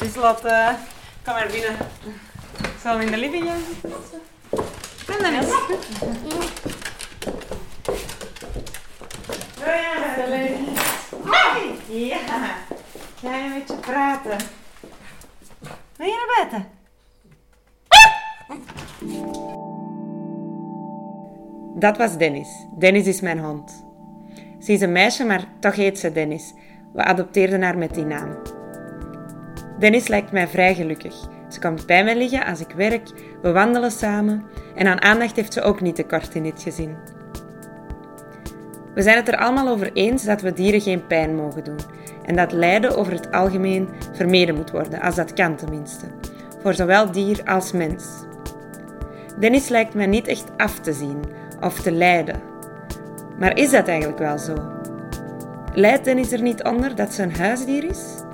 Is Lotte. Kom maar binnen. Zal we in de living gaan zitten? Dennis. Oh ja. Hey. Ja. Ga je met je praten? Wil je naar buiten? Dat was Dennis. Dennis is mijn hond. Ze is een meisje, maar toch heet ze Dennis. We adopteerden haar met die naam. Dennis lijkt mij vrij gelukkig. Ze komt bij mij liggen als ik werk, we wandelen samen en aan aandacht heeft ze ook niet tekort in dit gezin. We zijn het er allemaal over eens dat we dieren geen pijn mogen doen en dat lijden over het algemeen vermeden moet worden, als dat kan tenminste, voor zowel dier als mens. Dennis lijkt mij niet echt af te zien of te lijden. Maar is dat eigenlijk wel zo? Lijdt Dennis er niet onder dat ze een huisdier is?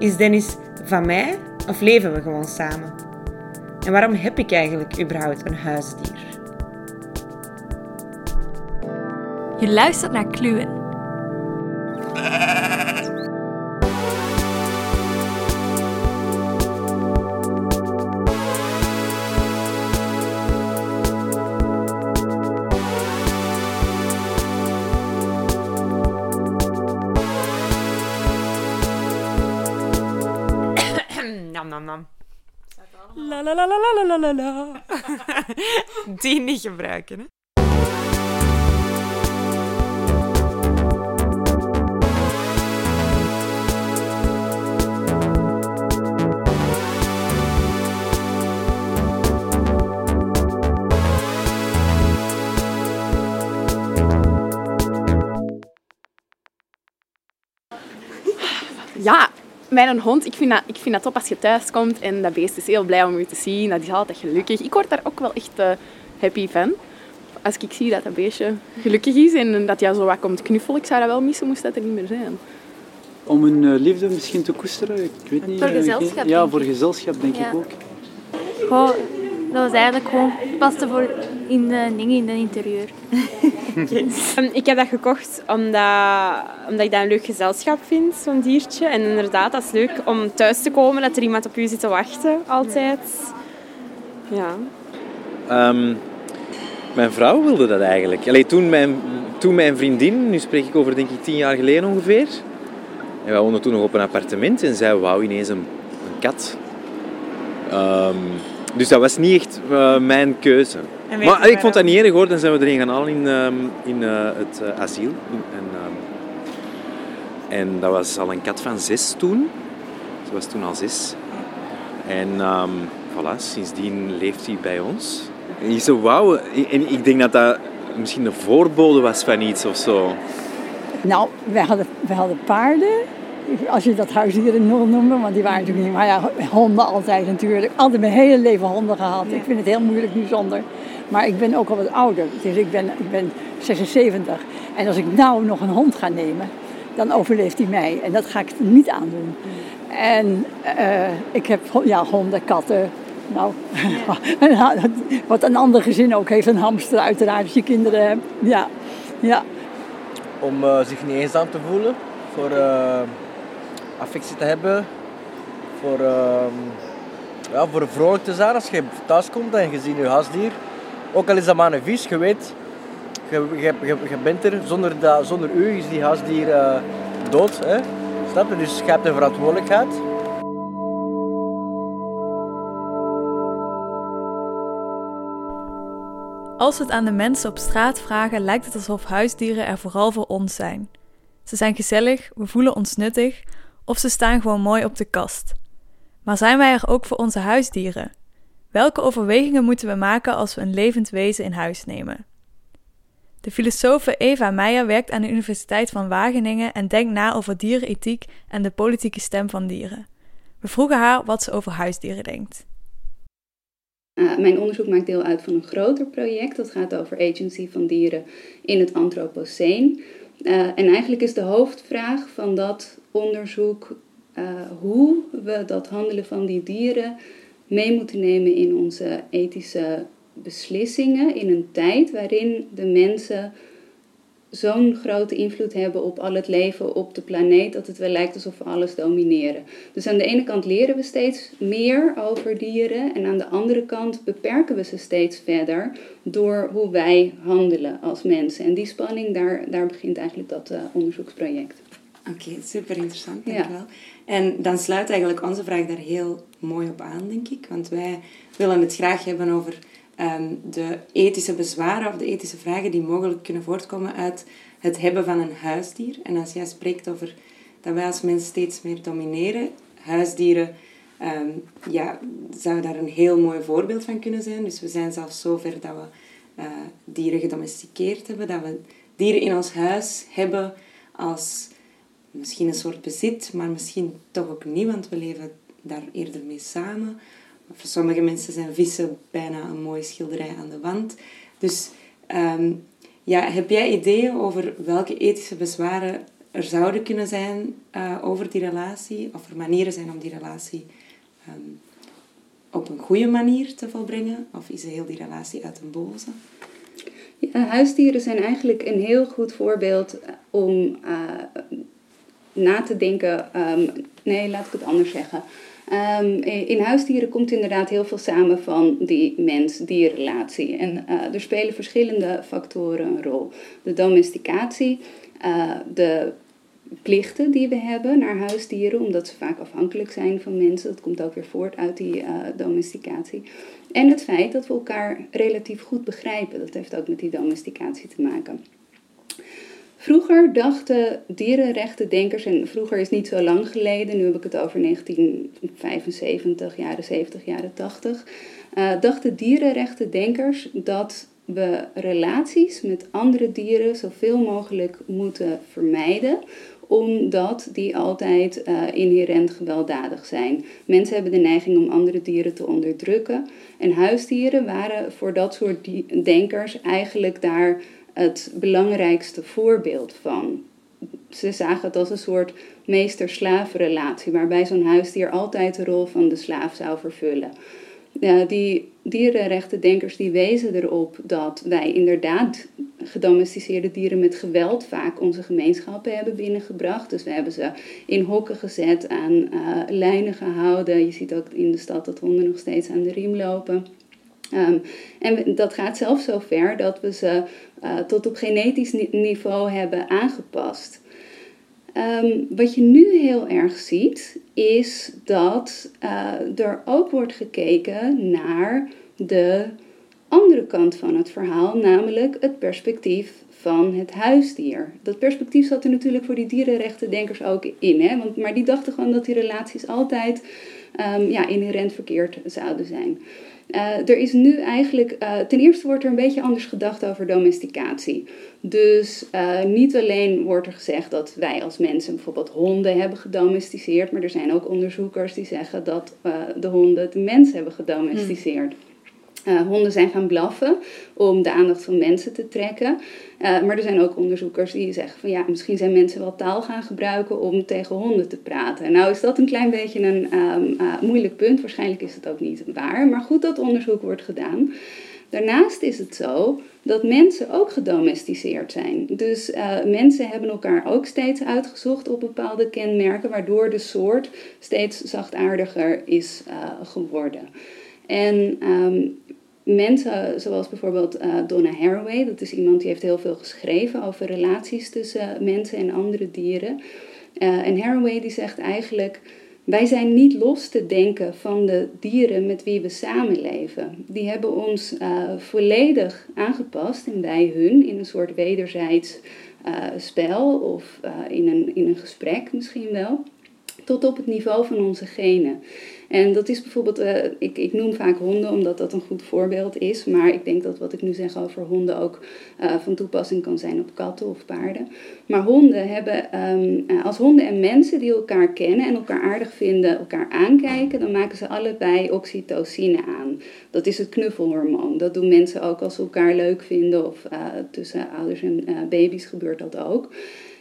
Is Dennis van mij of leven we gewoon samen? En waarom heb ik eigenlijk überhaupt een huisdier? Je luistert naar Kluwen. Die niet gebruiken, hè? Ja, mijn hond, ik vind, dat, ik vind dat top als je thuis komt en dat beest is heel blij om je te zien. Dat is altijd gelukkig. Ik word daar ook wel echt eh, happy van. Als ik zie dat dat beestje gelukkig is en dat hij zo wat komt knuffelen, ik zou dat wel missen, moest dat er niet meer zijn. Om hun eh, liefde misschien te koesteren, ik weet niet. Voor eh, gezelschap, Ja, voor gezelschap denk Ja. ik ook. Gewoon, dat was eigenlijk gewoon paste voor in de dingen in het interieur. Ehm, Ik heb dat gekocht omdat, omdat ik dat een leuk gezelschap vind, zo'n diertje. En inderdaad, dat is leuk om thuis te komen, dat er iemand op u zit te wachten, altijd. Ja. Ehm, mijn vrouw wilde dat eigenlijk. Allee, toen, mijn, toen mijn vriendin, nu spreek ik over denk ik tien jaar geleden ongeveer. En wij woonden toen nog op een appartement en zij wou ineens een, een kat. Ehm, dus dat was niet echt eh, mijn keuze. Maar je ik vond dat niet erg hoor. Dan zijn we er een gaan halen in, ehm, in eh, het eh, asiel. En, ehm, en dat was al een kat van zes toen. Ze was toen al zes. En ehm, voilà, sindsdien leeft hij bij ons. En ik zo, wauw. En ik denk dat dat misschien de voorbode was van iets of zo. Nou, wij hadden, wij hadden paarden. Als je dat huisdieren wil noemen, want die waren natuurlijk niet. Maar ja, honden altijd natuurlijk. Altijd mijn hele leven honden gehad. Ik vind het heel moeilijk nu zonder. Maar ik ben ook al wat ouder. Dus ik ben, ik ben 76. En als ik nou nog een hond ga nemen, dan overleeft hij mij. En dat ga ik niet aandoen. En eh, ik heb ja, honden, katten. Nou, wat een ander gezin ook heeft, een hamster uiteraard als je kinderen hebt. Ja, ja. om eh, zich niet eenzaam te voelen, voor eh, affectie te hebben, voor, ehm, ja, voor vrolijk te zijn als je thuis komt en je ziet je huisdier. Ook al is dat maar een vis, je weet, je, je bent er, zonder, dat, zonder u is die huisdier eh, dood. Hè? Snap je? Dus je hebt een verantwoordelijkheid. Als we het aan de mensen op straat vragen, lijkt het alsof huisdieren er vooral voor ons zijn. Ze zijn gezellig, we voelen ons nuttig of ze staan gewoon mooi op de kast. Maar zijn wij er ook voor onze huisdieren? Welke overwegingen moeten we maken als we een levend wezen in huis nemen? De filosofe Eva Meijer werkt aan de Universiteit van Wageningen en denkt na over dierenethiek en de politieke stem van dieren. We vroegen haar wat ze over huisdieren denkt. Uh, mijn onderzoek maakt deel uit van een groter project. Dat gaat over agency van dieren in het Anthropoceen. Uh, en eigenlijk is de hoofdvraag van dat onderzoek uh, hoe we dat handelen van die dieren mee moeten nemen in onze ethische beslissingen in een tijd waarin de mensen zo'n grote invloed hebben op al het leven op de planeet dat het wel lijkt alsof we alles domineren. Dus aan de ene kant leren we steeds meer over dieren en aan de andere kant beperken we ze steeds verder door hoe wij handelen als mensen. En die spanning, daar, daar begint eigenlijk dat uh, onderzoeksproject. Oké, super interessant, dankjewel. Ja. En dan sluit eigenlijk onze vraag daar heel mooi op aan, denk ik. Want wij willen het graag hebben over de ethische bezwaren of de ethische vragen die mogelijk kunnen voortkomen uit het hebben van een huisdier. En als jij spreekt over dat wij als mensen steeds meer domineren, huisdieren um, ja, zou daar een heel mooi voorbeeld van kunnen zijn. Dus we zijn zelfs zover dat we uh, dieren gedomesticeerd hebben, dat we dieren in ons huis hebben als misschien een soort bezit, maar misschien toch ook niet, want we leven daar eerder mee samen. Voor sommige mensen zijn vissen bijna een mooie schilderij aan de wand. Dus ehm, ja, heb jij ideeën over welke ethische bezwaren er zouden kunnen zijn uh, over die relatie? Of er manieren zijn om die relatie um, op een goede manier te volbrengen? Of is heel die relatie uit een boze? Ja, huisdieren zijn eigenlijk een heel goed voorbeeld om uh, na te denken. Um, nee, laat ik het anders zeggen. Um, in huisdieren komt inderdaad heel veel samen van die mens-dierrelatie. En uh, er spelen verschillende factoren een rol. De domesticatie, uh, de plichten die we hebben naar huisdieren, omdat ze vaak afhankelijk zijn van mensen. Dat komt ook weer voort uit die uh, domesticatie. En het feit dat we elkaar relatief goed begrijpen. Dat heeft ook met die domesticatie te maken. Vroeger dachten dierenrechtendenkers, en vroeger is niet zo lang geleden, nu heb ik het over 1975, jaren 70, jaren 80, uh, dachten dierenrechtendenkers dat we relaties met andere dieren zoveel mogelijk moeten vermijden, omdat die altijd uh, inherent gewelddadig zijn. Mensen hebben de neiging om andere dieren te onderdrukken. En huisdieren waren voor dat soort denkers eigenlijk daar het belangrijkste voorbeeld van. Ze zagen het als een soort meester-slaafrelatie, waarbij zo'n huisdier altijd de rol van de slaaf zou vervullen. Ja, die dierenrechtendenkers die wezen erop dat wij inderdaad gedomesticeerde dieren met geweld vaak onze gemeenschappen hebben binnengebracht. Dus we hebben ze in hokken gezet, aan uh, lijnen gehouden. Je ziet ook in de stad dat honden nog steeds aan de riem lopen. Um, en dat gaat zelfs zo ver dat we ze uh, tot op genetisch niveau hebben aangepast. Um, wat je nu heel erg ziet, is dat uh, er ook wordt gekeken naar de andere kant van het verhaal, namelijk het perspectief van het huisdier. Dat perspectief zat er natuurlijk voor die dierenrechtendenkers ook in, hè? Want, maar die dachten gewoon dat die relaties altijd um, ja, inherent verkeerd zouden zijn. Uh, er is nu eigenlijk, uh, ten eerste wordt er een beetje anders gedacht over domesticatie. Dus uh, niet alleen wordt er gezegd dat wij als mensen bijvoorbeeld honden hebben gedomesticeerd, maar er zijn ook onderzoekers die zeggen dat de honden de mens hebben gedomesticeerd. Uh, honden zijn gaan blaffen om de aandacht van mensen te trekken. Uh, maar er zijn ook onderzoekers die zeggen van ja, misschien zijn mensen wel taal gaan gebruiken om tegen honden te praten. Nou is dat een klein beetje een um, uh, moeilijk punt. Waarschijnlijk is het ook niet waar. Maar goed dat onderzoek wordt gedaan. Daarnaast is het zo dat mensen ook gedomesticeerd zijn. Dus mensen hebben elkaar ook steeds uitgezocht op bepaalde kenmerken, waardoor de soort steeds zachtaardiger is geworden. En um, mensen zoals bijvoorbeeld uh, Donna Haraway, dat is iemand die heeft heel veel geschreven over relaties tussen mensen en andere dieren. Uh, en Haraway die zegt eigenlijk, wij zijn niet los te denken van de dieren met wie we samenleven. Die hebben ons uh, volledig aangepast en wij hun in een soort wederzijds spel of in, een, in een gesprek misschien wel, tot op het niveau van onze genen. En dat is bijvoorbeeld, uh, ik, ik noem vaak honden omdat dat een goed voorbeeld is. Maar ik denk dat wat ik nu zeg over honden ook uh, van toepassing kan zijn op katten of paarden. Maar honden hebben, um, als honden en mensen die elkaar kennen en elkaar aardig vinden, elkaar aankijken, dan maken ze allebei oxytocine aan. Dat is het knuffelhormoon. Dat doen mensen ook als ze elkaar leuk vinden of tussen ouders en baby's gebeurt dat ook.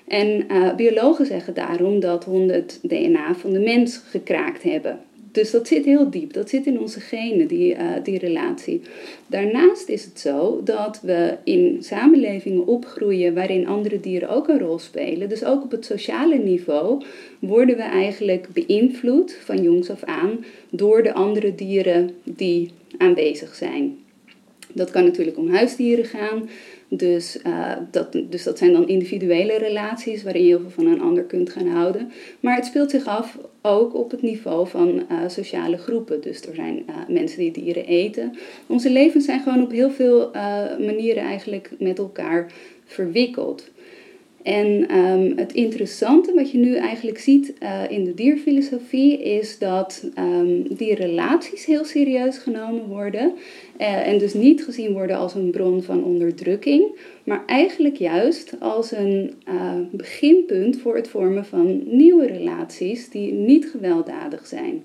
En biologen zeggen daarom dat honden het DNA van de mens gekraakt hebben. Dus dat zit heel diep, dat zit in onze genen, die, uh, die relatie. Daarnaast is het zo dat we in samenlevingen opgroeien waarin andere dieren ook een rol spelen. Dus ook op het sociale niveau worden we eigenlijk beïnvloed van jongs af aan door de andere dieren die aanwezig zijn. Dat kan natuurlijk om huisdieren gaan. Dus, uh, dat, dus dat zijn dan individuele relaties waarin je heel veel van een ander kunt gaan houden. Maar het speelt zich af ook op het niveau van uh, sociale groepen. Dus er zijn uh, mensen die dieren eten. Onze levens zijn gewoon op heel veel manieren eigenlijk met elkaar verwikkeld. En um, het interessante wat je nu eigenlijk ziet uh, in de dierfilosofie is dat um, die relaties heel serieus genomen worden. Uh, en dus niet gezien worden als een bron van onderdrukking, maar eigenlijk juist als een uh, beginpunt voor het vormen van nieuwe relaties die niet gewelddadig zijn.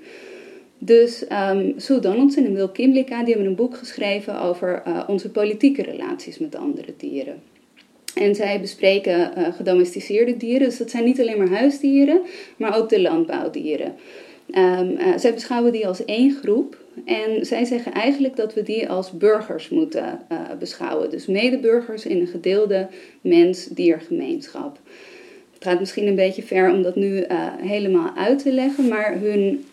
Dus um, ehm, Sue Donaldson en Will Kimlicka die hebben een boek geschreven over onze politieke relaties met andere dieren. En zij bespreken uh, gedomesticeerde dieren. Dus dat zijn niet alleen maar huisdieren, maar ook de landbouwdieren. Um, uh, zij beschouwen die als één groep. En zij zeggen eigenlijk dat we die als burgers moeten uh, beschouwen. Dus medeburgers in een gedeelde mens-diergemeenschap. Het gaat misschien een beetje ver om dat nu helemaal uit te leggen. Maar hun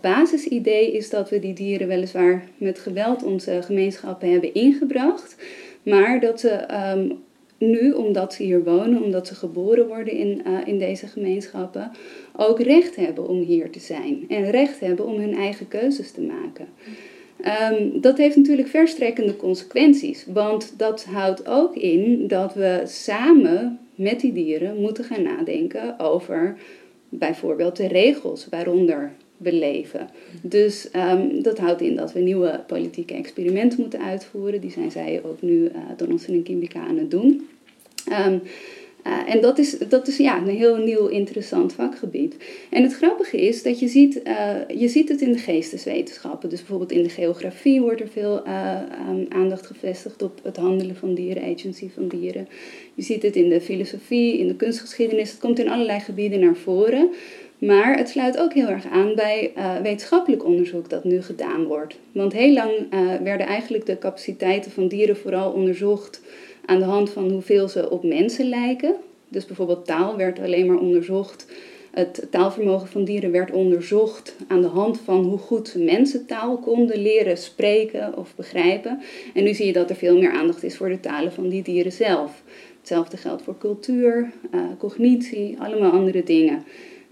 basisidee is dat we die dieren weliswaar met geweld onze gemeenschappen hebben ingebracht. Maar dat ze um, nu, omdat ze hier wonen, omdat ze geboren worden in, uh, in deze gemeenschappen, ook recht hebben om hier te zijn. En recht hebben om hun eigen keuzes te maken. Um, dat heeft natuurlijk verstrekkende consequenties, want dat houdt ook in dat we samen met die dieren moeten gaan nadenken over bijvoorbeeld de regels waaronder we leven. Dus um, dat houdt in dat we nieuwe politieke experimenten moeten uitvoeren. Die zijn zij ook nu, uh, Donaldson en Kimbrika, aan het doen. Um, uh, en dat is, dat is ja, een heel nieuw interessant vakgebied. En het grappige is dat je ziet, uh, je ziet het in de geesteswetenschappen. Dus bijvoorbeeld in de geografie wordt er veel um, aandacht gevestigd op het handelen van dieren, agency van dieren. Je ziet het in de filosofie, in de kunstgeschiedenis. Het komt in allerlei gebieden naar voren. Maar het sluit ook heel erg aan bij uh, wetenschappelijk onderzoek dat nu gedaan wordt. Want heel lang uh, werden eigenlijk de capaciteiten van dieren vooral onderzocht aan de hand van hoeveel ze op mensen lijken. Dus bijvoorbeeld taal werd alleen maar onderzocht. Het taalvermogen van dieren werd onderzocht aan de hand van hoe goed mensen taal konden leren spreken of begrijpen. En nu zie je dat er veel meer aandacht is voor de talen van die dieren zelf. Hetzelfde geldt voor cultuur, uh, cognitie, allemaal andere dingen.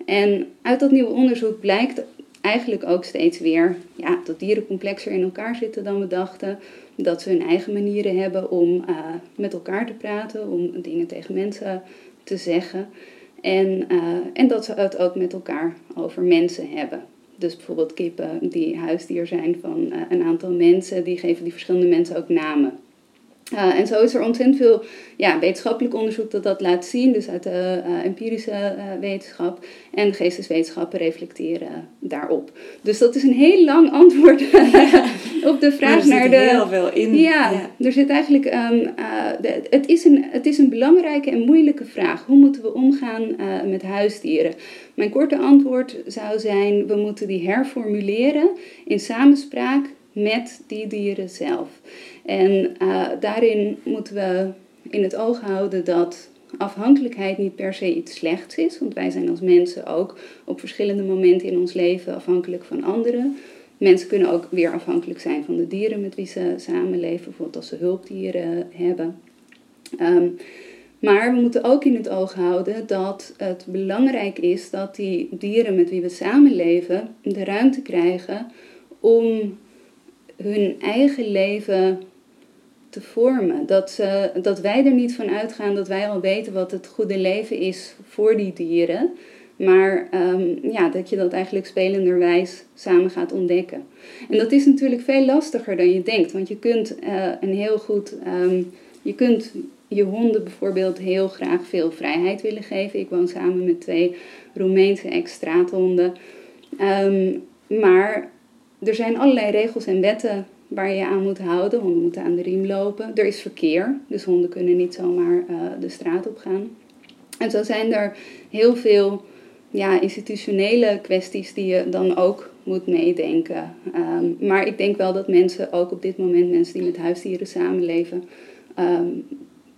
En uit dat nieuwe onderzoek blijkt eigenlijk ook steeds weer ja, dat dieren complexer in elkaar zitten dan we dachten. Dat ze hun eigen manieren hebben om uh, met elkaar te praten, om dingen tegen mensen te zeggen. En, uh, en dat ze het ook met elkaar over mensen hebben. Dus bijvoorbeeld kippen die huisdier zijn van uh, een aantal mensen, die geven die verschillende mensen ook namen. Uh, en zo is er ontzettend veel ja, wetenschappelijk onderzoek dat dat laat zien, dus uit de uh, empirische uh, wetenschap. En geesteswetenschappen reflecteren daarop. Dus dat is een heel lang antwoord op de vraag er naar de. Er heel veel in. Ja, ja. er zit eigenlijk. Um, de, het, is een, het is een belangrijke en moeilijke vraag. Hoe moeten we omgaan met huisdieren? Mijn korte antwoord zou zijn: we moeten die herformuleren in samenspraak met die dieren zelf. En uh, daarin moeten we in het oog houden dat afhankelijkheid niet per se iets slechts is, want wij zijn als mensen ook op verschillende momenten in ons leven afhankelijk van anderen. Mensen kunnen ook weer afhankelijk zijn van de dieren met wie ze samenleven, bijvoorbeeld als ze hulpdieren hebben. Um, maar we moeten ook in het oog houden dat het belangrijk is dat die dieren met wie we samenleven de ruimte krijgen om hun eigen leven te vormen. Dat, ze, dat wij er niet van uitgaan dat wij al weten wat het goede leven is voor die dieren. Maar um, ja, dat je dat eigenlijk spelenderwijs samen gaat ontdekken. En dat is natuurlijk veel lastiger dan je denkt. Want je kunt uh, een heel goed. Um, je kunt je honden bijvoorbeeld heel graag veel vrijheid willen geven. Ik woon samen met twee Roemeense ex-straathonden. Um, maar er zijn allerlei regels en wetten waar je aan moet houden. Honden moeten aan de riem lopen. Er is verkeer, dus honden kunnen niet zomaar uh, de straat op gaan. En zo zijn er heel veel ja, institutionele kwesties die je dan ook moet meedenken. Ehm, maar ik denk wel dat mensen, ook op dit moment mensen die met huisdieren samenleven, ehm,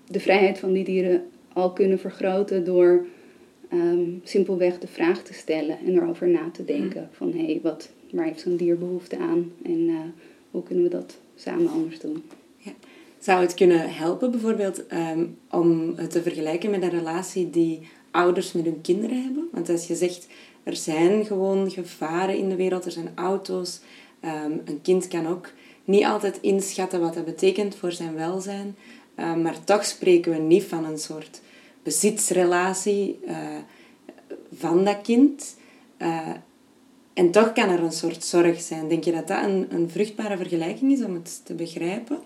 de vrijheid van die dieren al kunnen vergroten door ehm, simpelweg de vraag te stellen en erover na te denken. Van hé, hey, wat, waar heeft zo'n dier behoefte aan en uh, hoe kunnen we dat samen anders doen? Ja. Zou het kunnen helpen bijvoorbeeld om het te vergelijken met een relatie die ouders met hun kinderen hebben? Want als je zegt er zijn gewoon gevaren in de wereld, er zijn auto's. Um, een kind kan ook niet altijd inschatten wat dat betekent voor zijn welzijn. Um, maar toch spreken we niet van een soort bezitsrelatie uh, van dat kind. Uh, en toch kan er een soort zorg zijn. Denk je dat dat een, een vruchtbare vergelijking is om het te begrijpen?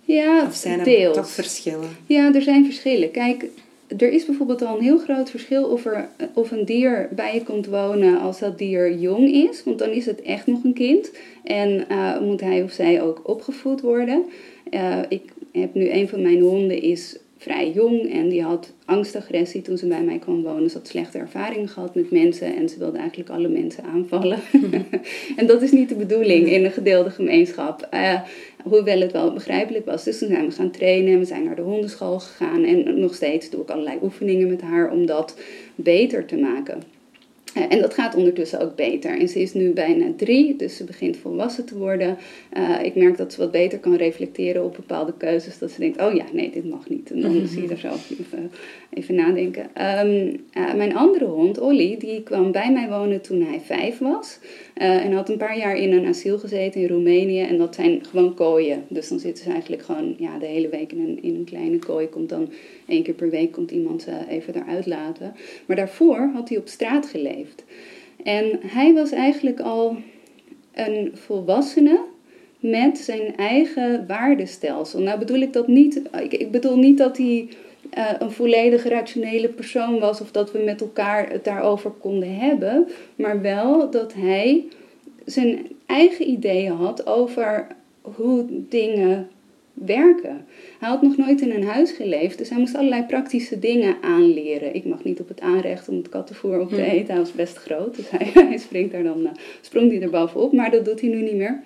Ja, of zijn er deels. toch verschillen? Ja, er zijn verschillen. Kijk, er is bijvoorbeeld al een heel groot verschil of, er, of een dier bij je komt wonen als dat dier jong is. Want dan is het echt nog een kind. En uh, moet hij of zij ook opgevoed worden. Uh, ik heb nu een van mijn honden is vrij jong en die had angstagressie toen ze bij mij kwam wonen. Ze had slechte ervaringen gehad met mensen en ze wilde eigenlijk alle mensen aanvallen. en dat is niet de bedoeling in een gedeelde gemeenschap. Uh, hoewel het wel begrijpelijk was. Dus toen zijn we gaan trainen, we zijn naar de hondenschool gegaan en nog steeds doe ik allerlei oefeningen met haar om dat beter te maken. Eh, en dat gaat ondertussen ook beter. En ze is nu bijna drie, dus ze begint volwassen te worden. Uh, ik merk dat ze wat beter kan reflecteren op bepaalde keuzes. Dat ze denkt, oh ja, nee, dit mag niet. En dan zie je er zelf even, even nadenken. Um, uh, mijn andere hond, Olly, die kwam bij mij wonen toen hij vijf was. en had een paar jaar in een asiel gezeten in Roemenië. En dat zijn gewoon kooien. Dus dan zitten ze eigenlijk gewoon ja, de hele week in een, in een kleine kooi. Komt dan één keer per week komt iemand ze even eruit laten. Maar daarvoor had hij op straat geleefd. En hij was eigenlijk al een volwassene met zijn eigen waardestelsel. Nou bedoel ik dat niet, ik, ik bedoel niet dat hij uh, een volledig rationele persoon was of dat we met elkaar het daarover konden hebben, maar wel dat hij zijn eigen ideeën had over hoe dingen werken. Hij had nog nooit in een huis geleefd, dus hij moest allerlei praktische dingen aanleren. Ik mag niet op het aanrecht om het kattenvoer op te hm. eten, hij was best groot, dus hij, hij springt daar dan, uh, sprong hij er bovenop, maar dat doet hij nu niet meer.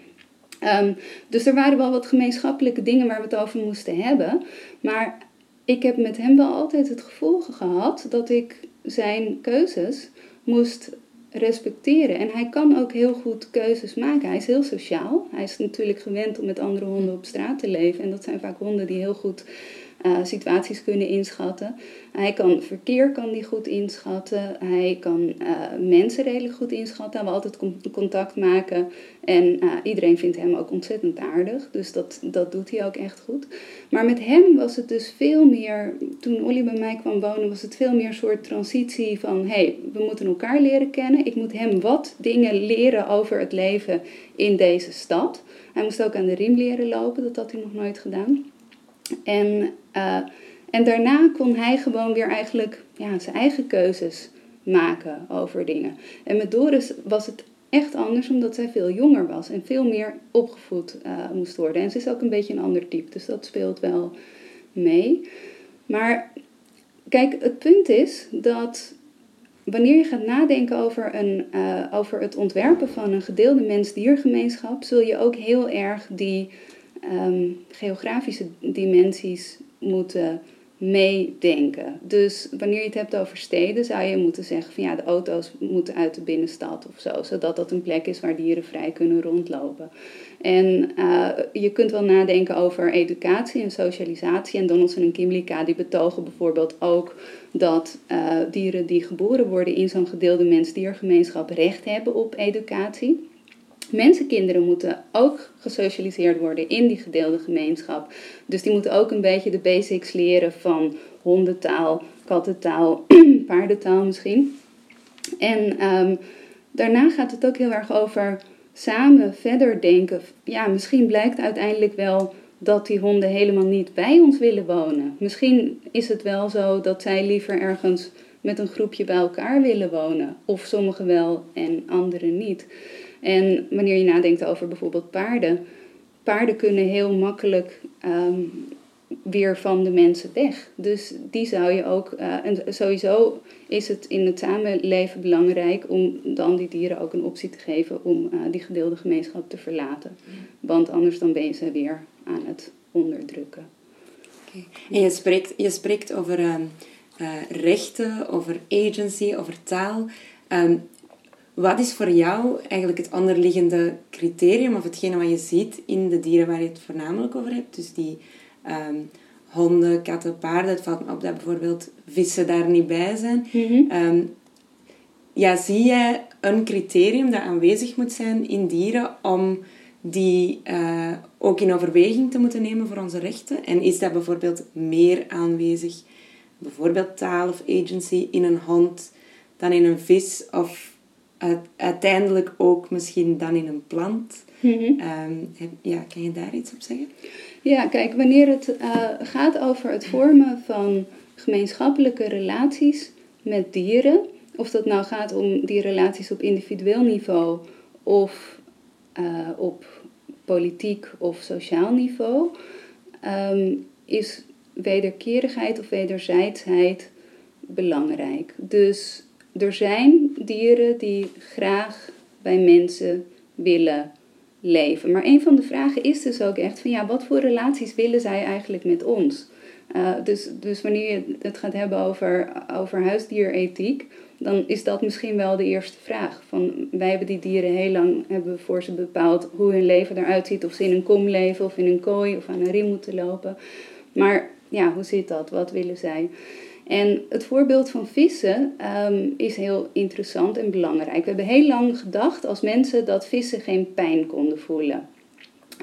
Um, dus er waren wel wat gemeenschappelijke dingen waar we het over moesten hebben. Maar ik heb met hem wel altijd het gevoel gehad dat ik zijn keuzes moest respecteren. En hij kan ook heel goed keuzes maken. Hij is heel sociaal. Hij is natuurlijk gewend om met andere honden op straat te leven. En dat zijn vaak honden die heel goed uh, situaties kunnen inschatten. Hij kan verkeer kan die goed inschatten. Hij kan uh, mensen redelijk goed inschatten. Wil altijd contact maken. En uh, iedereen vindt hem ook ontzettend aardig. Dus dat, dat doet hij ook echt goed. Maar met hem was het dus veel meer... Toen Olly bij mij kwam wonen was het veel meer een soort transitie van... Hé, hey, we moeten elkaar leren kennen. Ik moet hem wat dingen leren over het leven in deze stad. Hij moest ook aan de riem leren lopen. Dat had hij nog nooit gedaan. En, uh, en daarna kon hij gewoon weer eigenlijk ja, zijn eigen keuzes maken over dingen. En met Doris was het echt anders, omdat zij veel jonger was en veel meer opgevoed uh, moest worden. En ze is ook een beetje een ander type, dus dat speelt wel mee. Maar kijk, het punt is dat wanneer je gaat nadenken over, een, uh, over het ontwerpen van een gedeelde mens-diergemeenschap, zul je ook heel erg die um, geografische dimensies moeten meedenken. Dus wanneer je het hebt over steden, zou je moeten zeggen van ja, de auto's moeten uit de binnenstad of zo, zodat dat een plek is waar dieren vrij kunnen rondlopen. En uh, je kunt wel nadenken over educatie en socialisatie. En Donaldson en Kimlicka die betogen bijvoorbeeld ook dat uh, dieren die geboren worden in zo'n gedeelde mens-diergemeenschap recht hebben op educatie. Mensenkinderen moeten ook gesocialiseerd worden in die gedeelde gemeenschap. Dus die moeten ook een beetje de basics leren van hondentaal, kattentaal, paardentaal misschien. En um, daarna gaat het ook heel erg over samen verder denken. Ja, misschien blijkt uiteindelijk wel dat die honden helemaal niet bij ons willen wonen. Misschien is het wel zo dat zij liever ergens met een groepje bij elkaar willen wonen. Of sommigen wel en anderen niet. En wanneer je nadenkt over bijvoorbeeld paarden, paarden kunnen heel makkelijk um, weer van de mensen weg. Dus die zou je ook, uh, en sowieso is het in het samenleven belangrijk om dan die dieren ook een optie te geven om uh, die gedeelde gemeenschap te verlaten. Want anders dan ben je ze weer aan het onderdrukken. Okay. En je spreekt, je spreekt over uh, rechten, over agency, over taal. Um, wat is voor jou eigenlijk het onderliggende criterium of hetgene wat je ziet in de dieren waar je het voornamelijk over hebt? Dus die um, honden, katten, paarden. Het valt me op dat bijvoorbeeld vissen daar niet bij zijn. Mhm. Ehm, ja, zie jij een criterium dat aanwezig moet zijn in dieren om die uh, ook in overweging te moeten nemen voor onze rechten? En is dat bijvoorbeeld meer aanwezig, bijvoorbeeld taal of agency, in een hond dan in een vis of uiteindelijk ook misschien dan in een plant? Mhm. Um, ja, kan je daar iets op zeggen? Ja, kijk, wanneer het uh, gaat over het vormen van gemeenschappelijke relaties met dieren, of dat nou gaat om die relaties op individueel niveau of uh, op politiek of sociaal niveau, um, is wederkerigheid of wederzijdsheid belangrijk. Dus er zijn dieren die graag bij mensen willen leven. Maar een van de vragen is dus ook echt van ja, wat voor relaties willen zij eigenlijk met ons? Uh, dus, dus wanneer je het gaat hebben over, over huisdierethiek, dan is dat misschien wel de eerste vraag. Van, wij hebben die dieren heel lang hebben voor ze bepaald hoe hun leven eruit ziet. Of ze in een kom leven, of in een kooi, of aan een riem moeten lopen. Maar ja, hoe zit dat? Wat willen zij? En het voorbeeld van vissen um, is heel interessant en belangrijk. We hebben heel lang gedacht als mensen dat vissen geen pijn konden voelen.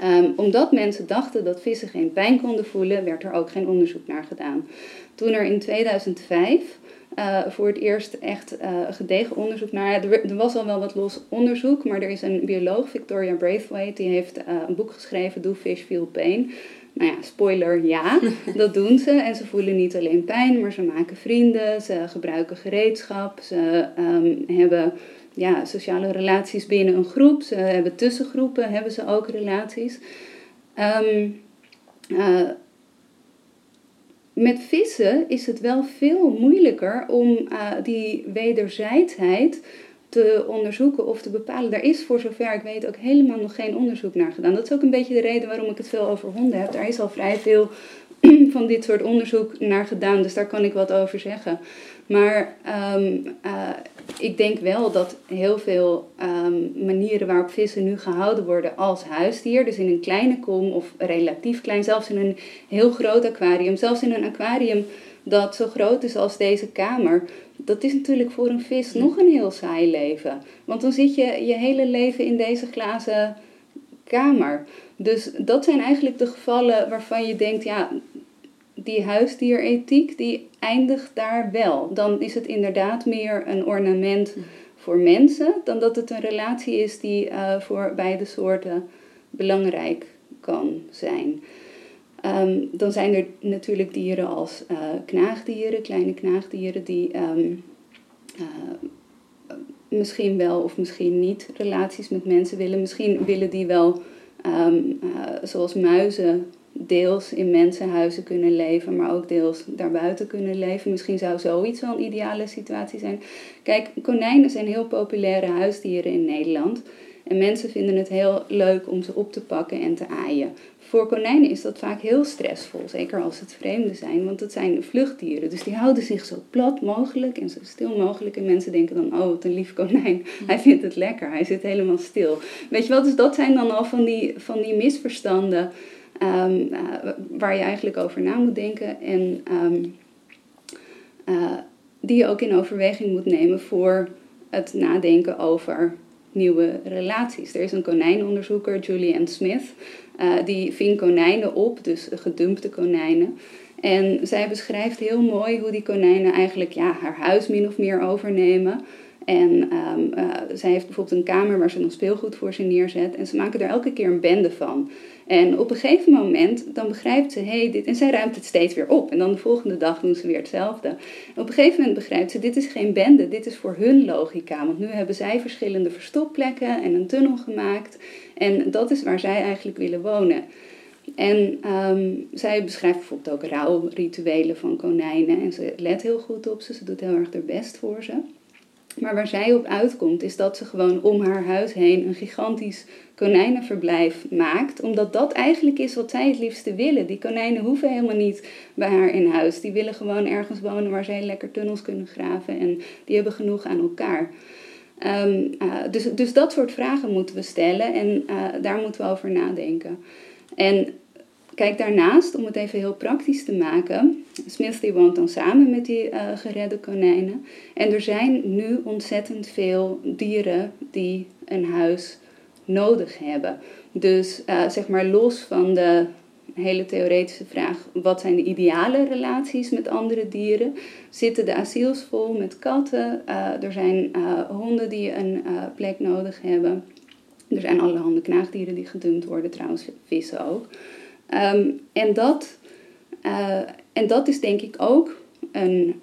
Um, omdat mensen dachten dat vissen geen pijn konden voelen, werd er ook geen onderzoek naar gedaan. Toen er in 2005 uh, eh, voor het eerst echt uh, gedegen onderzoek naar. Er, was al wel wat los onderzoek, maar er is een bioloog, Victoria Braithwaite, die heeft uh, een boek geschreven, Do Fish Feel Pain. Nou ja, spoiler, ja, dat doen ze. En ze voelen niet alleen pijn, maar ze maken vrienden, ze gebruiken gereedschap, ze um, hebben ja, sociale relaties binnen een groep, ze hebben tussengroepen, hebben ze ook relaties. Um, uh, met vissen is het wel veel moeilijker om uh, die wederzijdsheid te onderzoeken of te bepalen. Daar is voor zover ik weet ook helemaal nog geen onderzoek naar gedaan. Dat is ook een beetje de reden waarom ik het veel over honden heb. Daar is al vrij veel van dit soort onderzoek naar gedaan, dus daar kan ik wat over zeggen. Maar um, uh, ik denk wel dat heel veel um, manieren waarop vissen nu gehouden worden als huisdier, dus in een kleine kom of relatief klein, zelfs in een heel groot aquarium, zelfs in een aquarium dat zo groot is als deze kamer, dat is natuurlijk voor een vis nog een heel saai leven. Want dan zit je je hele leven in deze glazen kamer. Dus dat zijn eigenlijk de gevallen waarvan je denkt, ja, die huisdierethiek die eindigt daar wel. Dan is het inderdaad meer een ornament voor mensen dan dat het een relatie is die uh, voor beide soorten belangrijk kan zijn. Um, dan zijn er natuurlijk dieren als uh, knaagdieren, kleine knaagdieren, die um, uh, misschien wel of misschien niet relaties met mensen willen. Misschien willen die wel, um, uh, zoals muizen, deels in mensenhuizen kunnen leven, maar ook deels daarbuiten kunnen leven. Misschien zou zoiets wel een ideale situatie zijn. Kijk, konijnen zijn heel populaire huisdieren in Nederland. En mensen vinden het heel leuk om ze op te pakken en te aaien. Voor konijnen is dat vaak heel stressvol, zeker als het vreemden zijn, want het zijn vluchtdieren. Dus die houden zich zo plat mogelijk en zo stil mogelijk. En mensen denken dan, oh, wat een lief konijn. Hij vindt het lekker, hij zit helemaal stil. Weet je wel, dus dat zijn dan al van die, van die misverstanden um, uh, waar je eigenlijk over na moet denken. En um, uh, die je ook in overweging moet nemen voor het nadenken over nieuwe relaties. Er is een konijnonderzoeker, Julianne Smith, uh, die ving konijnen op, dus gedumpte konijnen. En zij beschrijft heel mooi hoe die konijnen eigenlijk ja, haar huis min of meer overnemen. En um, uh, zij heeft bijvoorbeeld een kamer waar ze nog speelgoed voor ze neerzet. En ze maken er elke keer een bende van. En op een gegeven moment, dan begrijpt ze, hey, dit... En zij ruimt het steeds weer op. En dan de volgende dag doen ze weer hetzelfde. Op een gegeven moment begrijpt ze, dit is geen bende, dit is voor hun logica. Want nu hebben zij verschillende verstopplekken en een tunnel gemaakt. En dat is waar zij eigenlijk willen wonen. en ehm, zij beschrijft bijvoorbeeld ook rouwrituelen van konijnen. En ze let heel goed op ze, ze doet heel erg haar best voor ze. Maar waar zij op uitkomt is dat ze gewoon om haar huis heen een gigantisch konijnenverblijf maakt. Omdat dat eigenlijk is wat zij het liefste willen. Die konijnen hoeven helemaal niet bij haar in huis. Die willen gewoon ergens wonen waar zij lekker tunnels kunnen graven. En die hebben genoeg aan elkaar. Ehm, eh, dus, dus dat soort vragen moeten we stellen en uh, daar moeten we over nadenken. En kijk, daarnaast, om het even heel praktisch te maken, Smith woont dan samen met die uh, geredde konijnen. En er zijn nu ontzettend veel dieren die een huis nodig hebben. Dus zeg maar los van de hele theoretische vraag: wat zijn de ideale relaties met andere dieren? Zitten de asiels vol met katten? Uh, er zijn honden die een plek nodig hebben. Er zijn allerhande knaagdieren die gedumpt worden, trouwens vissen ook. Um, en, dat, en dat is denk ik ook een,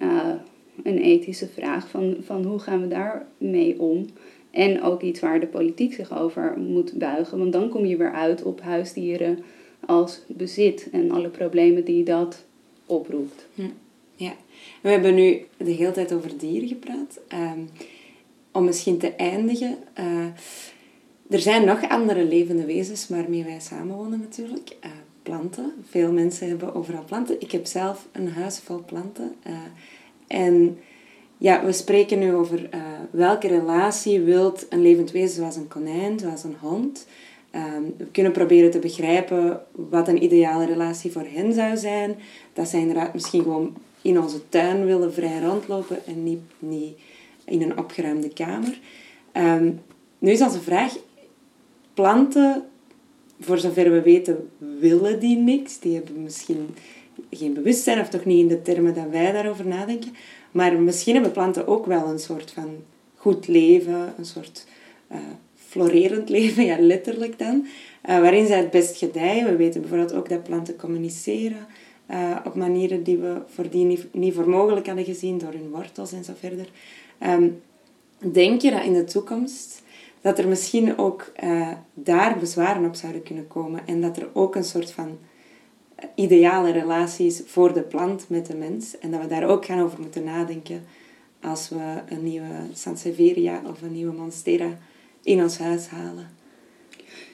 een ethische vraag van, van hoe gaan we daarmee om? En ook iets waar de politiek zich over moet buigen. Want dan kom je weer uit op huisdieren als bezit en alle problemen die dat oproept. Hm. Ja, we hebben nu de hele tijd over dieren gepraat. Ehm, om misschien te eindigen. Uh, er zijn nog andere levende wezens waarmee wij samenwonen natuurlijk. Uh, planten. Veel mensen hebben overal planten. Ik heb zelf een huis vol planten. Uh, en ja, we spreken nu over welke relatie wilt een levend wezen zoals een konijn, zoals een hond Ehm, we kunnen proberen te begrijpen wat een ideale relatie voor hen zou zijn. Dat zij inderdaad misschien gewoon in onze tuin willen vrij rondlopen en niet, niet in een opgeruimde kamer. Ehm, nu is onze vraag, planten, voor zover we weten, willen die niks. Die hebben misschien geen bewustzijn of toch niet in de termen dat wij daarover nadenken. Maar misschien hebben planten ook wel een soort van goed leven, een soort uh, florerend leven, ja, letterlijk dan, uh, waarin zij het best gedijen. We weten bijvoorbeeld ook dat planten communiceren uh, op manieren die we voordien niet, niet voor mogelijk hadden gezien, door hun wortels en zo verder. Um, denk je dat in de toekomst dat er misschien ook uh, daar bezwaren op zouden kunnen komen en dat er ook een soort van ideale relatie is voor de plant met de mens en dat we daar ook gaan over moeten nadenken als we een nieuwe Sansevieria of een nieuwe Monstera in ons huis halen.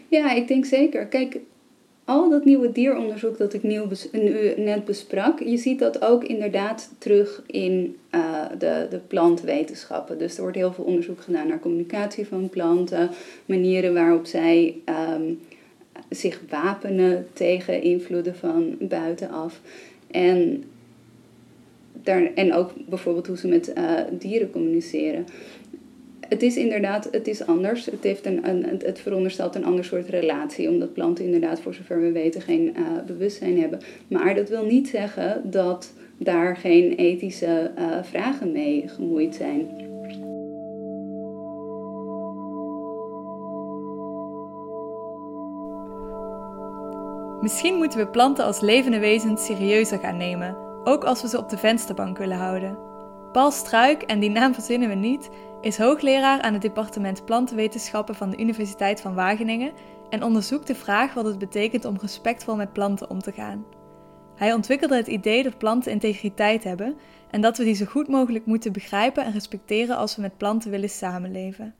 Ja, ik denk zeker. Kijk, al dat nieuwe dieronderzoek dat ik nieuw nu net besprak, je ziet dat ook inderdaad terug in uh, de, de plantwetenschappen. Dus er wordt heel veel onderzoek gedaan naar communicatie van planten, manieren waarop zij um, zich wapenen tegen invloeden van buitenaf. En, daar, en ook bijvoorbeeld hoe ze met uh, dieren communiceren het is inderdaad, het is anders. Het, heeft een, een, het veronderstelt een ander soort relatie, omdat planten inderdaad, voor zover we weten, geen uh, bewustzijn hebben. Maar dat wil niet zeggen dat daar geen ethische uh, vragen mee gemoeid zijn. Misschien moeten we planten als levende wezens serieuzer gaan nemen, ook als we ze op de vensterbank willen houden. Paul Struik, en die naam verzinnen we niet, is hoogleraar aan het departement plantenwetenschappen van de Universiteit van Wageningen en onderzoekt de vraag wat het betekent om respectvol met planten om te gaan. Hij ontwikkelde het idee dat planten integriteit hebben en dat we die zo goed mogelijk moeten begrijpen en respecteren als we met planten willen samenleven.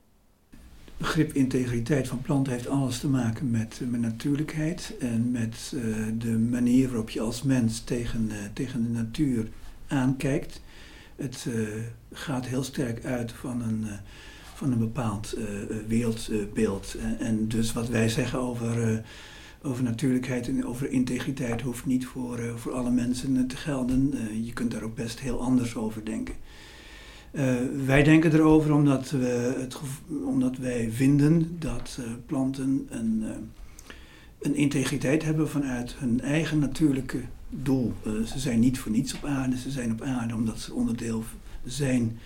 Het begrip integriteit van planten heeft alles te maken met, met natuurlijkheid en met uh, de manier waarop je als mens tegen, uh, tegen de natuur aankijkt. Het uh, gaat heel sterk uit van een, uh, van een bepaald uh, wereldbeeld. en dus wat wij zeggen over, over natuurlijkheid en over integriteit hoeft niet voor, voor alle mensen te gelden. je kunt daar ook best heel anders over denken. wij denken erover omdat, we het, omdat wij vinden dat planten een, een integriteit hebben vanuit hun eigen natuurlijke doel. Uh, ze zijn niet voor niets op aarde, ze zijn op aarde omdat ze onderdeel zijn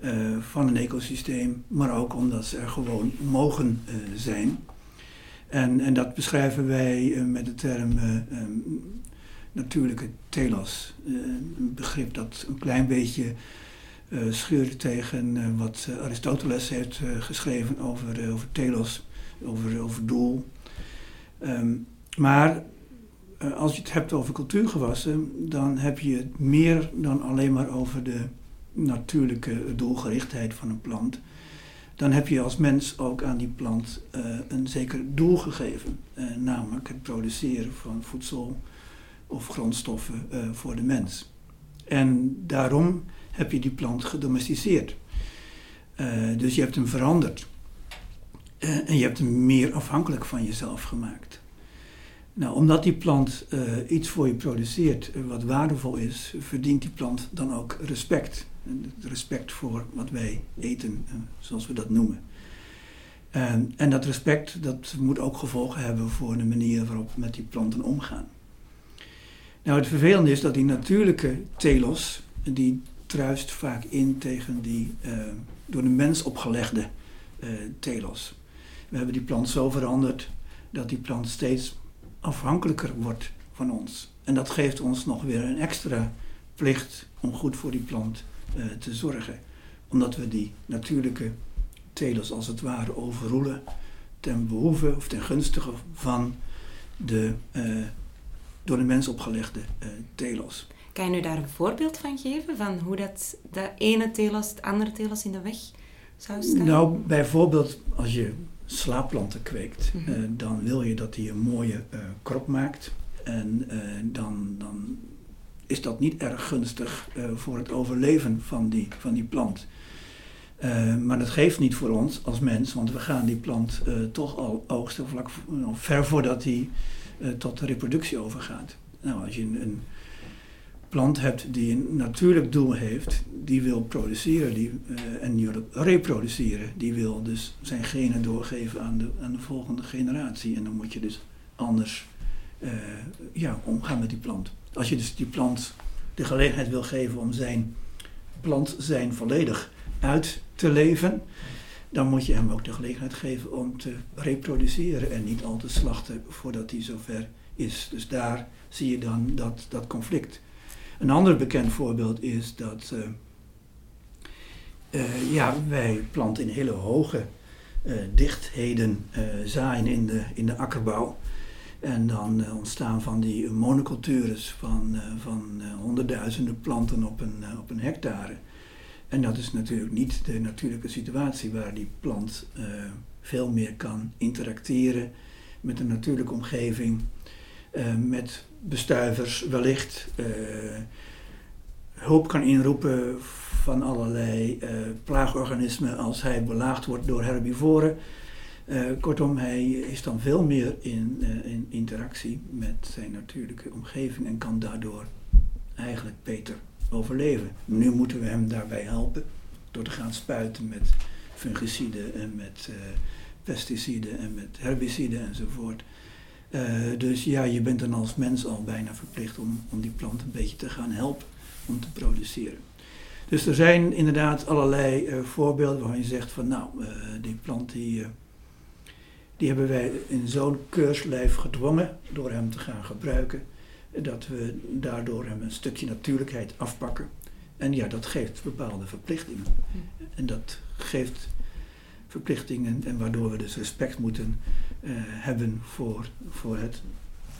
uh, van een ecosysteem, maar ook omdat ze er gewoon mogen uh, zijn. En, en dat beschrijven wij met de term um, natuurlijke telos. een begrip dat een klein beetje scheurt tegen wat Aristoteles heeft geschreven over, over telos, over, over doel. Um, maar eh, als je het hebt over cultuurgewassen, dan heb je het meer dan alleen maar over de natuurlijke doelgerichtheid van een plant. Dan heb je als mens ook aan die plant uh, een zeker doel gegeven, uh, namelijk het produceren van voedsel of grondstoffen voor de mens. En daarom heb je die plant gedomesticeerd. dus je hebt hem veranderd. en je hebt hem meer afhankelijk van jezelf gemaakt. Nou, omdat die plant uh, iets voor je produceert uh, wat waardevol is, verdient die plant dan ook respect. Respect voor wat wij eten, uh, zoals we dat noemen. en dat respect dat moet ook gevolgen hebben voor de manier waarop we met die planten omgaan. Nou, het vervelende is dat die natuurlijke telos, die truist vaak in tegen die door de mens opgelegde telos. We hebben die plant zo veranderd dat die plant steeds afhankelijker wordt van ons. En dat geeft ons nog weer een extra plicht om goed voor die plant uh, te zorgen. Omdat we die natuurlijke telers als het ware overroelen ten behoeve of ten gunstige van de uh, door de mens opgelegde uh, telos. Kan je nu daar een voorbeeld van geven van hoe dat de ene telos het andere telos in de weg zou staan? Nou, bijvoorbeeld als je slaapplanten kweekt, mm -hmm. uh, dan wil je dat hij een mooie uh, krop maakt. En uh, dan, dan is dat niet erg gunstig voor het overleven van die, van die plant. maar dat geeft niet voor ons als mens, want we gaan die plant toch al oogsten vlak, ver voordat hij tot de reproductie overgaat. Nou, als je een, een plant hebt die een natuurlijk doel heeft, die wil produceren die, uh, en die wil reproduceren, die wil dus zijn genen doorgeven aan de, aan de volgende generatie. En dan moet je dus anders uh, ja, omgaan met die plant. Als je dus die plant de gelegenheid wil geven om zijn plant zijn volledig uit te leven, dan moet je hem ook de gelegenheid geven om te reproduceren en niet al te slachten voordat hij zover is. Dus daar zie je dan dat, dat conflict. Een ander bekend voorbeeld is dat uh, uh, ja, wij planten in hele hoge uh, dichtheden zaaien in de, in de akkerbouw. En dan ontstaan van die monocultures van, van honderdduizenden planten op een, op een hectare. En dat is natuurlijk niet de natuurlijke situatie waar die plant veel meer kan interacteren met de natuurlijke omgeving, met bestuivers wellicht uh, hulp kan inroepen van allerlei uh, plaagorganismen als hij belaagd wordt door herbivoren. Kortom, hij is dan veel meer in, in interactie met zijn natuurlijke omgeving en kan daardoor eigenlijk beter overleven. Nu moeten we hem daarbij helpen door te gaan spuiten met fungiciden en met pesticiden en met herbiciden enzovoort. Uh, dus ja, je bent dan als mens al bijna verplicht om, om die plant een beetje te gaan helpen om te produceren. Dus er zijn inderdaad allerlei uh, voorbeelden waarvan je zegt van nou, uh, die plant die, die hebben wij in zo'n keurslijf gedwongen door hem te gaan gebruiken, dat we daardoor hem een stukje natuurlijkheid afpakken. En ja, dat geeft bepaalde verplichtingen. En dat geeft verplichtingen en waardoor we dus respect moeten uh, hebben voor, voor, het,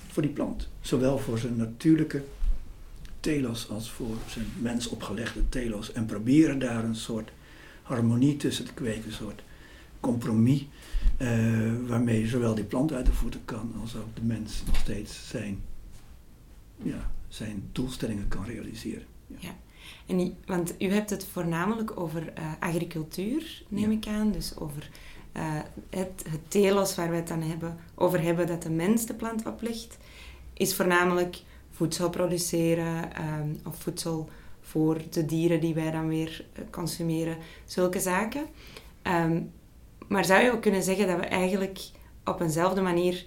voor die plant. Zowel voor zijn natuurlijke telos als voor zijn mens opgelegde telos. En proberen daar een soort harmonie tussen te kweken, een soort compromis. Uh, waarmee zowel die plant uit de voeten kan als ook de mens nog steeds zijn, ja, zijn doelstellingen kan realiseren. Ja. ja. En, want u hebt het voornamelijk over uh, agricultuur, neem ja. ik aan. Dus over uh, het, telos waar we het dan hebben, over hebben dat de mens de plant oplegt, is voornamelijk voedsel produceren um, of voedsel voor de dieren die wij dan weer uh, consumeren, zulke zaken. Um, maar zou je ook kunnen zeggen dat we eigenlijk op eenzelfde manier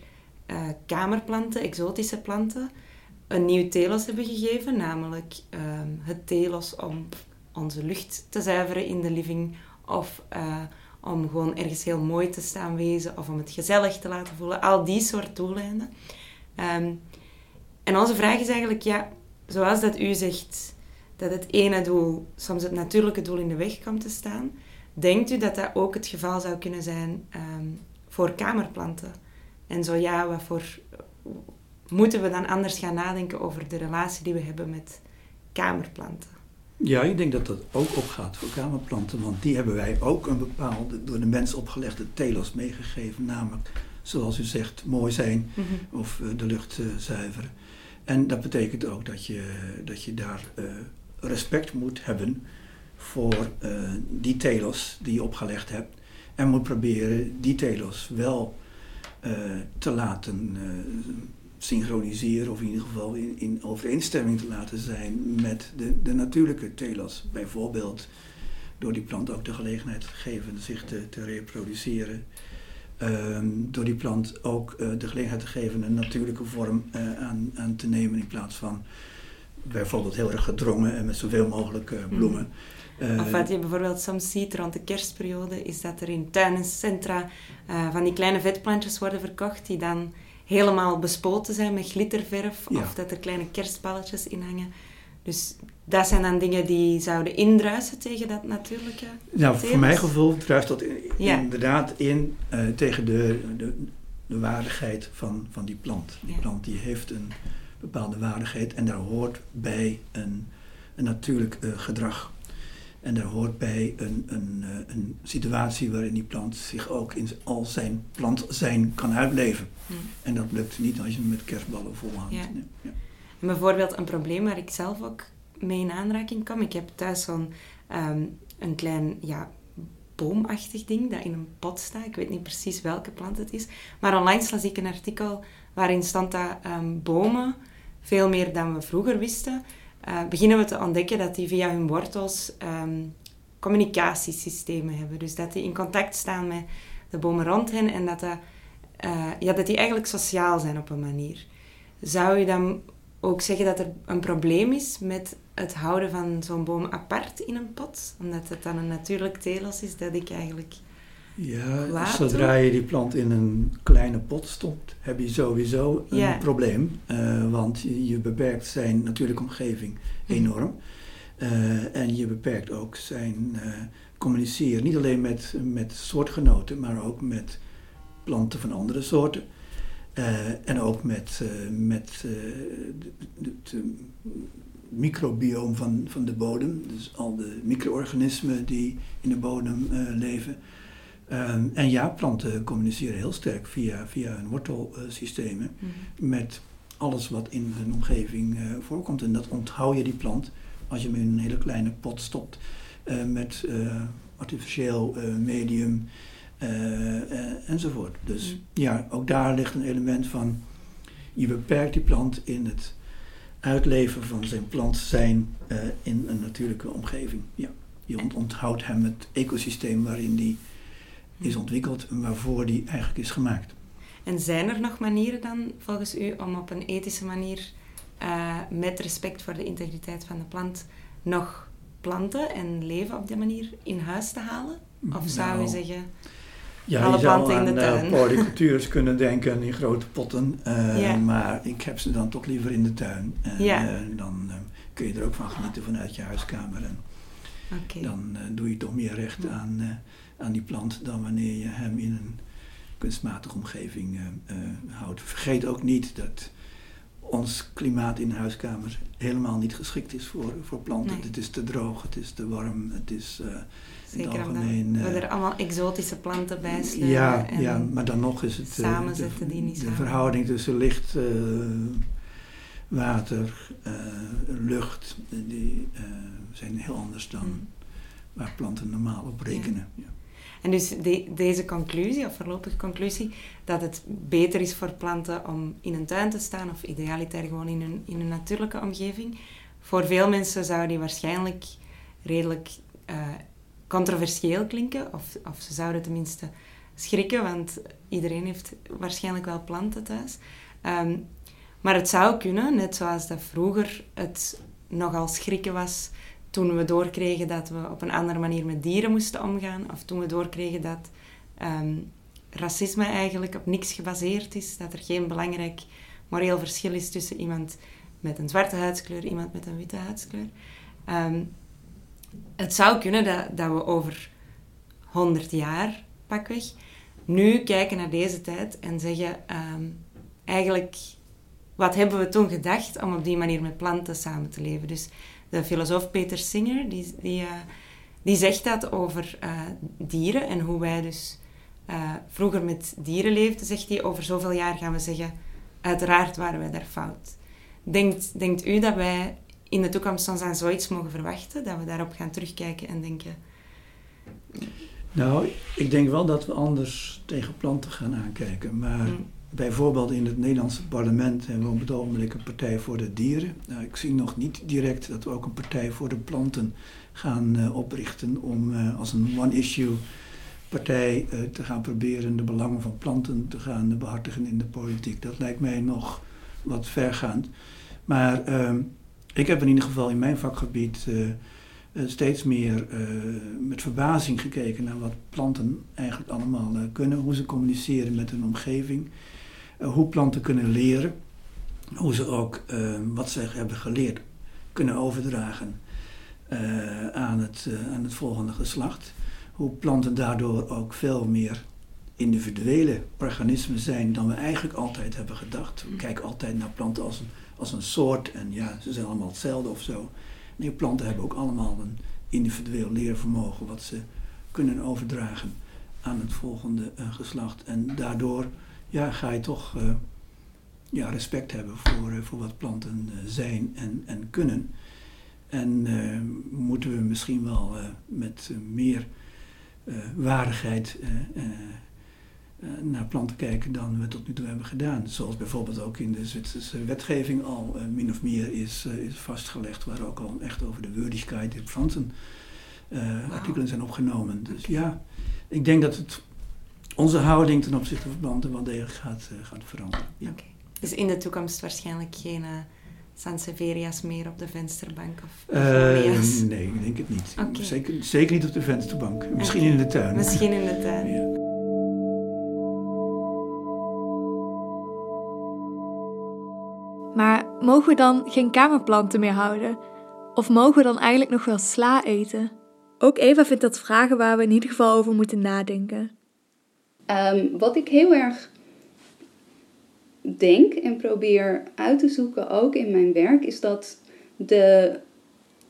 uh, kamerplanten, exotische planten, een nieuw telos hebben gegeven, namelijk um, het telos om onze lucht te zuiveren in de living of om gewoon ergens heel mooi te staan wezen of om het gezellig te laten voelen. Al die soort doeleinden. Um, en onze vraag is eigenlijk, ja, zoals dat u zegt, dat het ene doel soms het natuurlijke doel in de weg komt te staan, denkt u dat dat ook het geval zou kunnen zijn um, voor kamerplanten? En zo ja, wat voor, moeten we dan anders gaan nadenken over de relatie die we hebben met kamerplanten? Ja, ik denk dat dat ook opgaat voor kamerplanten, want die hebben wij ook een bepaalde, door de mens opgelegde telos meegegeven, namelijk, zoals u zegt, mooi zijn Mhm. of eh, de lucht eh, zuiveren. En dat betekent ook dat je, dat je daar eh, respect moet hebben voor die telos die je opgelegd hebt. En moet proberen die telos wel te laten synchroniseren, of in ieder geval in, in overeenstemming te laten zijn met de, de natuurlijke telos. Bijvoorbeeld door die plant ook de gelegenheid te geven zich te, te reproduceren. Ehm, door die plant ook eh, de gelegenheid te geven een natuurlijke vorm eh, aan, aan te nemen in plaats van bijvoorbeeld heel erg gedrongen en met zoveel mogelijk eh, bloemen. Eh, Of wat je bijvoorbeeld soms ziet rond de kerstperiode, is dat er in tuincentra eh van die kleine vetplantjes worden verkocht die dan helemaal bespoten zijn met glitterverf Ja. of dat er kleine kerstballetjes in hangen. Dus dat zijn dan dingen die zouden indruisen tegen dat natuurlijke Nou, voor mijn gevoel druist dat in- Ja. inderdaad in eh, tegen de, de, de waardigheid van, van die plant. Die Ja. plant die heeft een bepaalde waardigheid en daar hoort bij een, een natuurlijk eh, gedrag. En daar hoort bij een, een, eh, een situatie waarin die plant zich ook in al zijn plant zijn kan uitleven. Hm. En dat lukt niet als je hem met kerstballen volhangt. Ja. Nee, ja. En bijvoorbeeld een probleem waar ik zelf ook mee in aanraking kwam. Ik heb thuis zo'n ehm, een klein ja, boomachtig ding dat in een pot staat. Ik weet niet precies welke plant het is. Maar onlangs las ik een artikel waarin stond dat ehm, bomen, veel meer dan we vroeger wisten, eh, beginnen we te ontdekken dat die via hun wortels ehm, communicatiesystemen hebben. Dus dat die in contact staan met de bomen rond hen en dat, dat, eh, ja, dat die eigenlijk sociaal zijn op een manier. Zou je dan ook zeggen dat er een probleem is met het houden van zo'n boom apart in een pot? Omdat het dan een natuurlijk telos is dat ik eigenlijk... Ja, zodra je die plant in een kleine pot stopt, heb je sowieso een probleem. Eh, want je, beperkt zijn natuurlijke omgeving Mhm. enorm. Eh, en je beperkt ook zijn eh, communiceren. Niet alleen met, met soortgenoten, maar ook met planten van andere soorten. En ook met, met het microbioom van, van de bodem. Dus al de micro-organismen die in de bodem leven. Ehm, en ja, planten communiceren heel sterk via, via hun wortelsystemen met alles wat in hun omgeving eh, voorkomt. En dat onthoud je die plant als je hem in een hele kleine pot stopt eh, met eh, artificieel medium enzovoort. Dus Mm. ja, ook daar ligt een element van je beperkt die plant in het uitleven van zijn plant zijn in een natuurlijke omgeving. Ja. Je ont- onthoudt hem het ecosysteem waarin die is ontwikkeld waarvoor die eigenlijk is gemaakt. En zijn er nog manieren dan, volgens u, om op een ethische manier, eh, met respect voor de integriteit van de plant, nog planten en leven op die manier in huis te halen? Of zou u Nou, zeggen, Ja, alle je zou planten in de aan tuin? polycultures kunnen denken in grote potten, eh, Ja. maar ik heb ze dan toch liever in de tuin. En Ja. eh, dan eh, kun je er ook van genieten vanuit je huiskamer. En dan eh, doe je toch meer recht aan, eh, aan die plant dan wanneer je hem in een kunstmatige omgeving eh, eh, houdt. Vergeet ook niet dat ons klimaat in de huiskamer helemaal niet geschikt is voor, voor planten. Nee. Het is te droog, het is te warm, het is eh, in het Zeker algemeen... we eh, er allemaal exotische planten bij sleuren. ja, ja, maar dan nog is het samenzetten de, die niet de samen- verhouding tussen licht, water, lucht, die zijn heel anders dan Mm. waar planten normaal op rekenen. Ja. En dus de- deze conclusie, of voorlopige conclusie, dat het beter is voor planten om in een tuin te staan, of idealiter gewoon in een, in een natuurlijke omgeving. Voor veel mensen zou die waarschijnlijk redelijk eh, controversieel klinken, of, of ze zouden tenminste schrikken, want iedereen heeft waarschijnlijk wel planten thuis. Ehm, maar het zou kunnen, net zoals dat vroeger het nogal schrikken was toen we doorkregen dat we op een andere manier met dieren moesten omgaan, of toen we doorkregen dat ehm, racisme eigenlijk op niks gebaseerd is, dat er geen belangrijk moreel verschil is tussen iemand met een zwarte huidskleur iemand met een witte huidskleur. Ehm, het zou kunnen dat, dat we over 100 jaar, pakweg, nu kijken naar deze tijd en zeggen, ehm, eigenlijk wat hebben we toen gedacht om op die manier met planten samen te leven? Dus de filosoof Peter Singer, die, die, uh, die zegt dat over uh, dieren en hoe wij dus uh, vroeger met dieren leefden. Zegt hij, over zoveel jaar gaan we zeggen, uiteraard waren wij daar fout. Denkt, denkt u dat wij in de toekomst ons aan zoiets mogen verwachten? Dat we daarop gaan terugkijken en denken... Nou, ik denk wel dat we anders tegen planten gaan aankijken. Maar mm. Bijvoorbeeld in het Nederlandse parlement hebben we op het ogenblik een partij voor de dieren. Nou, ik zie nog niet direct dat we ook een partij voor de planten gaan uh, oprichten om uh, als een one-issue partij uh, te gaan proberen de belangen van planten te gaan behartigen in de politiek. Dat lijkt mij nog wat vergaand. Maar ehm, ik heb in ieder geval in mijn vakgebied eh, steeds meer eh, met verbazing gekeken naar wat planten eigenlijk allemaal eh, kunnen. Hoe ze communiceren met hun omgeving. Hoe planten kunnen leren. Hoe ze ook wat ze hebben geleerd kunnen overdragen aan, het, aan het volgende geslacht. Hoe planten daardoor ook veel meer individuele organismen zijn dan we eigenlijk altijd hebben gedacht. We kijken altijd naar planten als een, als een soort en ja, ze zijn allemaal hetzelfde of zo. Nee, planten hebben ook allemaal een individueel leervermogen wat ze kunnen overdragen aan het volgende uh, geslacht. En daardoor ja, ga je toch uh, ja, respect hebben voor, uh, voor wat planten zijn en, en kunnen. En moeten we misschien wel met meer waardigheid eh, naar planten kijken dan we tot nu toe hebben gedaan. Zoals bijvoorbeeld ook in de Zwitserse wetgeving al uh, min of meer is, uh, is vastgelegd, waar ook al echt over de würdigkeit der planten uh, artikelen zijn opgenomen. Dus ja, ik denk dat het onze houding ten opzichte van planten wel degelijk gaat, gaat veranderen. Ja. Okay. Dus in de toekomst waarschijnlijk geen Sanseveria's meer op de vensterbank? Of nee, ik denk het niet. Okay. Zeker, zeker niet op de vensterbank. Misschien okay. in de tuin. Misschien in de tuin. Ja. Maar mogen we dan geen kamerplanten meer houden? Of mogen we dan eigenlijk nog wel sla eten? Ook Eva vindt dat vragen waar we in ieder geval over moeten nadenken. Um, wat ik heel erg denk en probeer uit te zoeken, ook in mijn werk, is dat de.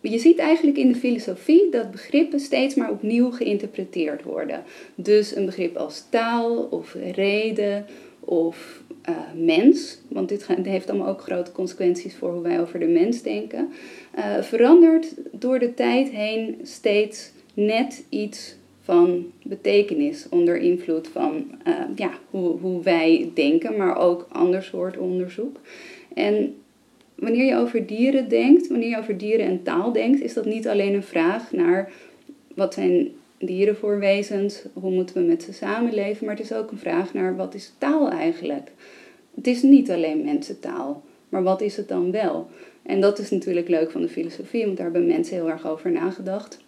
Je ziet eigenlijk in de filosofie dat begrippen steeds maar opnieuw geïnterpreteerd worden. Dus een begrip als taal of reden of uh, mens, want dit heeft allemaal ook grote consequenties voor hoe wij over de mens denken, uh, verandert door de tijd heen steeds net iets van betekenis onder invloed van uh, ja, hoe, hoe wij denken, maar ook ander soort onderzoek. En wanneer je over dieren denkt, wanneer je over dieren en taal denkt, is dat niet alleen een vraag naar wat zijn dieren voor wezens, hoe moeten we met ze samenleven, maar het is ook een vraag naar wat is taal eigenlijk? Het is niet alleen mensentaal, maar wat is het dan wel? En dat is natuurlijk leuk van de filosofie, want daar hebben mensen heel erg over nagedacht.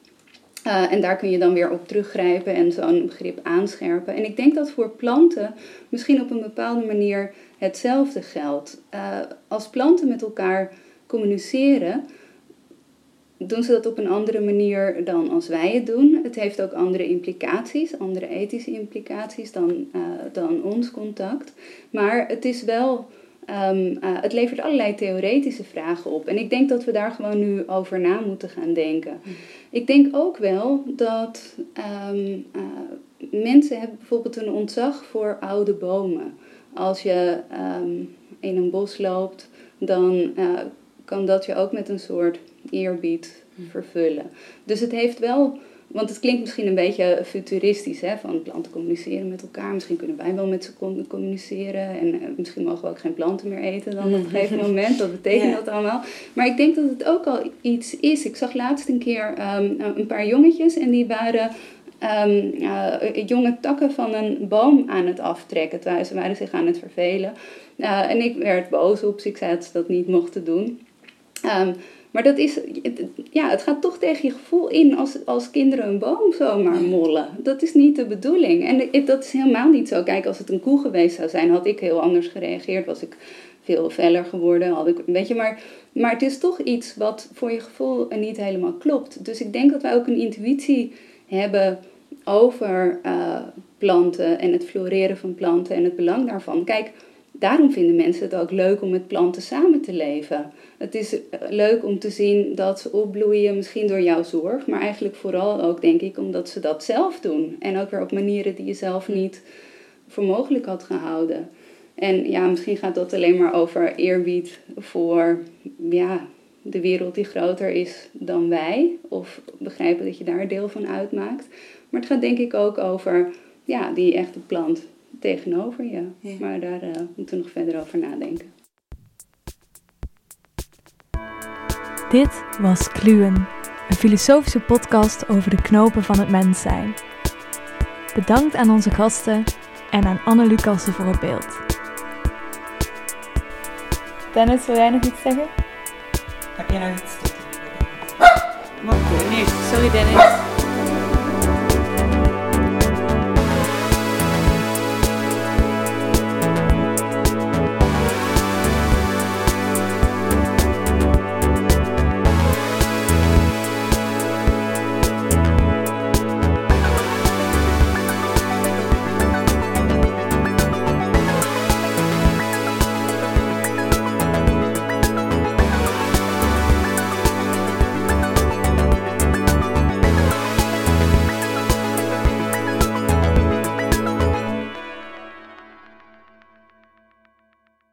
Uh, en daar kun je dan weer op teruggrijpen en zo'n begrip aanscherpen. En ik denk dat voor planten misschien op een bepaalde manier hetzelfde geldt. Uh, als planten met elkaar communiceren, doen ze dat op een andere manier dan als wij het doen. Het heeft ook andere implicaties, andere ethische implicaties dan, uh, dan ons contact. Maar het is wel. Um, uh, het levert allerlei theoretische vragen op. En ik denk dat we daar gewoon nu over na moeten gaan denken. Ik denk ook wel dat um, uh, mensen hebben bijvoorbeeld een ontzag voor oude bomen. Als je um, in een bos loopt, dan kan dat je ook met een soort eerbied vervullen. Dus het heeft wel, want het klinkt misschien een beetje futuristisch, hè, van planten communiceren met elkaar. Misschien kunnen wij wel met ze communiceren en eh, misschien mogen we ook geen planten meer eten dan op een gegeven moment. Dat betekent dat allemaal. Maar ik denk dat het ook al iets is. Ik zag laatst een keer um, een paar jongetjes en die waren um, uh, jonge takken van een boom aan het aftrekken. Terwijl ze waren zich aan het vervelen. Uh, en ik werd boos op ze. Ik zei dat ze dat niet mochten doen. Um, maar dat is, ja, het gaat toch tegen je gevoel in als, als kinderen een boom zomaar mollen. Dat is niet de bedoeling. En dat is helemaal niet zo. Kijk, als het een koe geweest zou zijn, had ik heel anders gereageerd. Was ik veel feller geworden. Had ik, weet je, maar, maar het is toch iets wat voor je gevoel niet helemaal klopt. Dus ik denk dat wij ook een intuïtie hebben over uh, planten en het floreren van planten en het belang daarvan. Kijk, daarom vinden mensen het ook leuk om met planten samen te leven. Het is leuk om te zien dat ze opbloeien, misschien door jouw zorg, maar eigenlijk vooral ook, denk ik, omdat ze dat zelf doen. En ook weer op manieren die je zelf niet voor mogelijk had gehouden. En ja, misschien gaat dat alleen maar over eerbied voor ja, de wereld die groter is dan wij. Of begrijpen dat je daar deel van uitmaakt. Maar het gaat denk ik ook over ja, die echte plant tegenover je. Maar daar uh, moeten we nog verder over nadenken. Dit was Kluwen, een filosofische podcast over de knopen van het mens zijn. Bedankt aan onze gasten en aan Anne Lucassen voor het beeld. Dennis, wil jij nog iets zeggen? Heb jij nog iets te zeggen? Nee, sorry Dennis.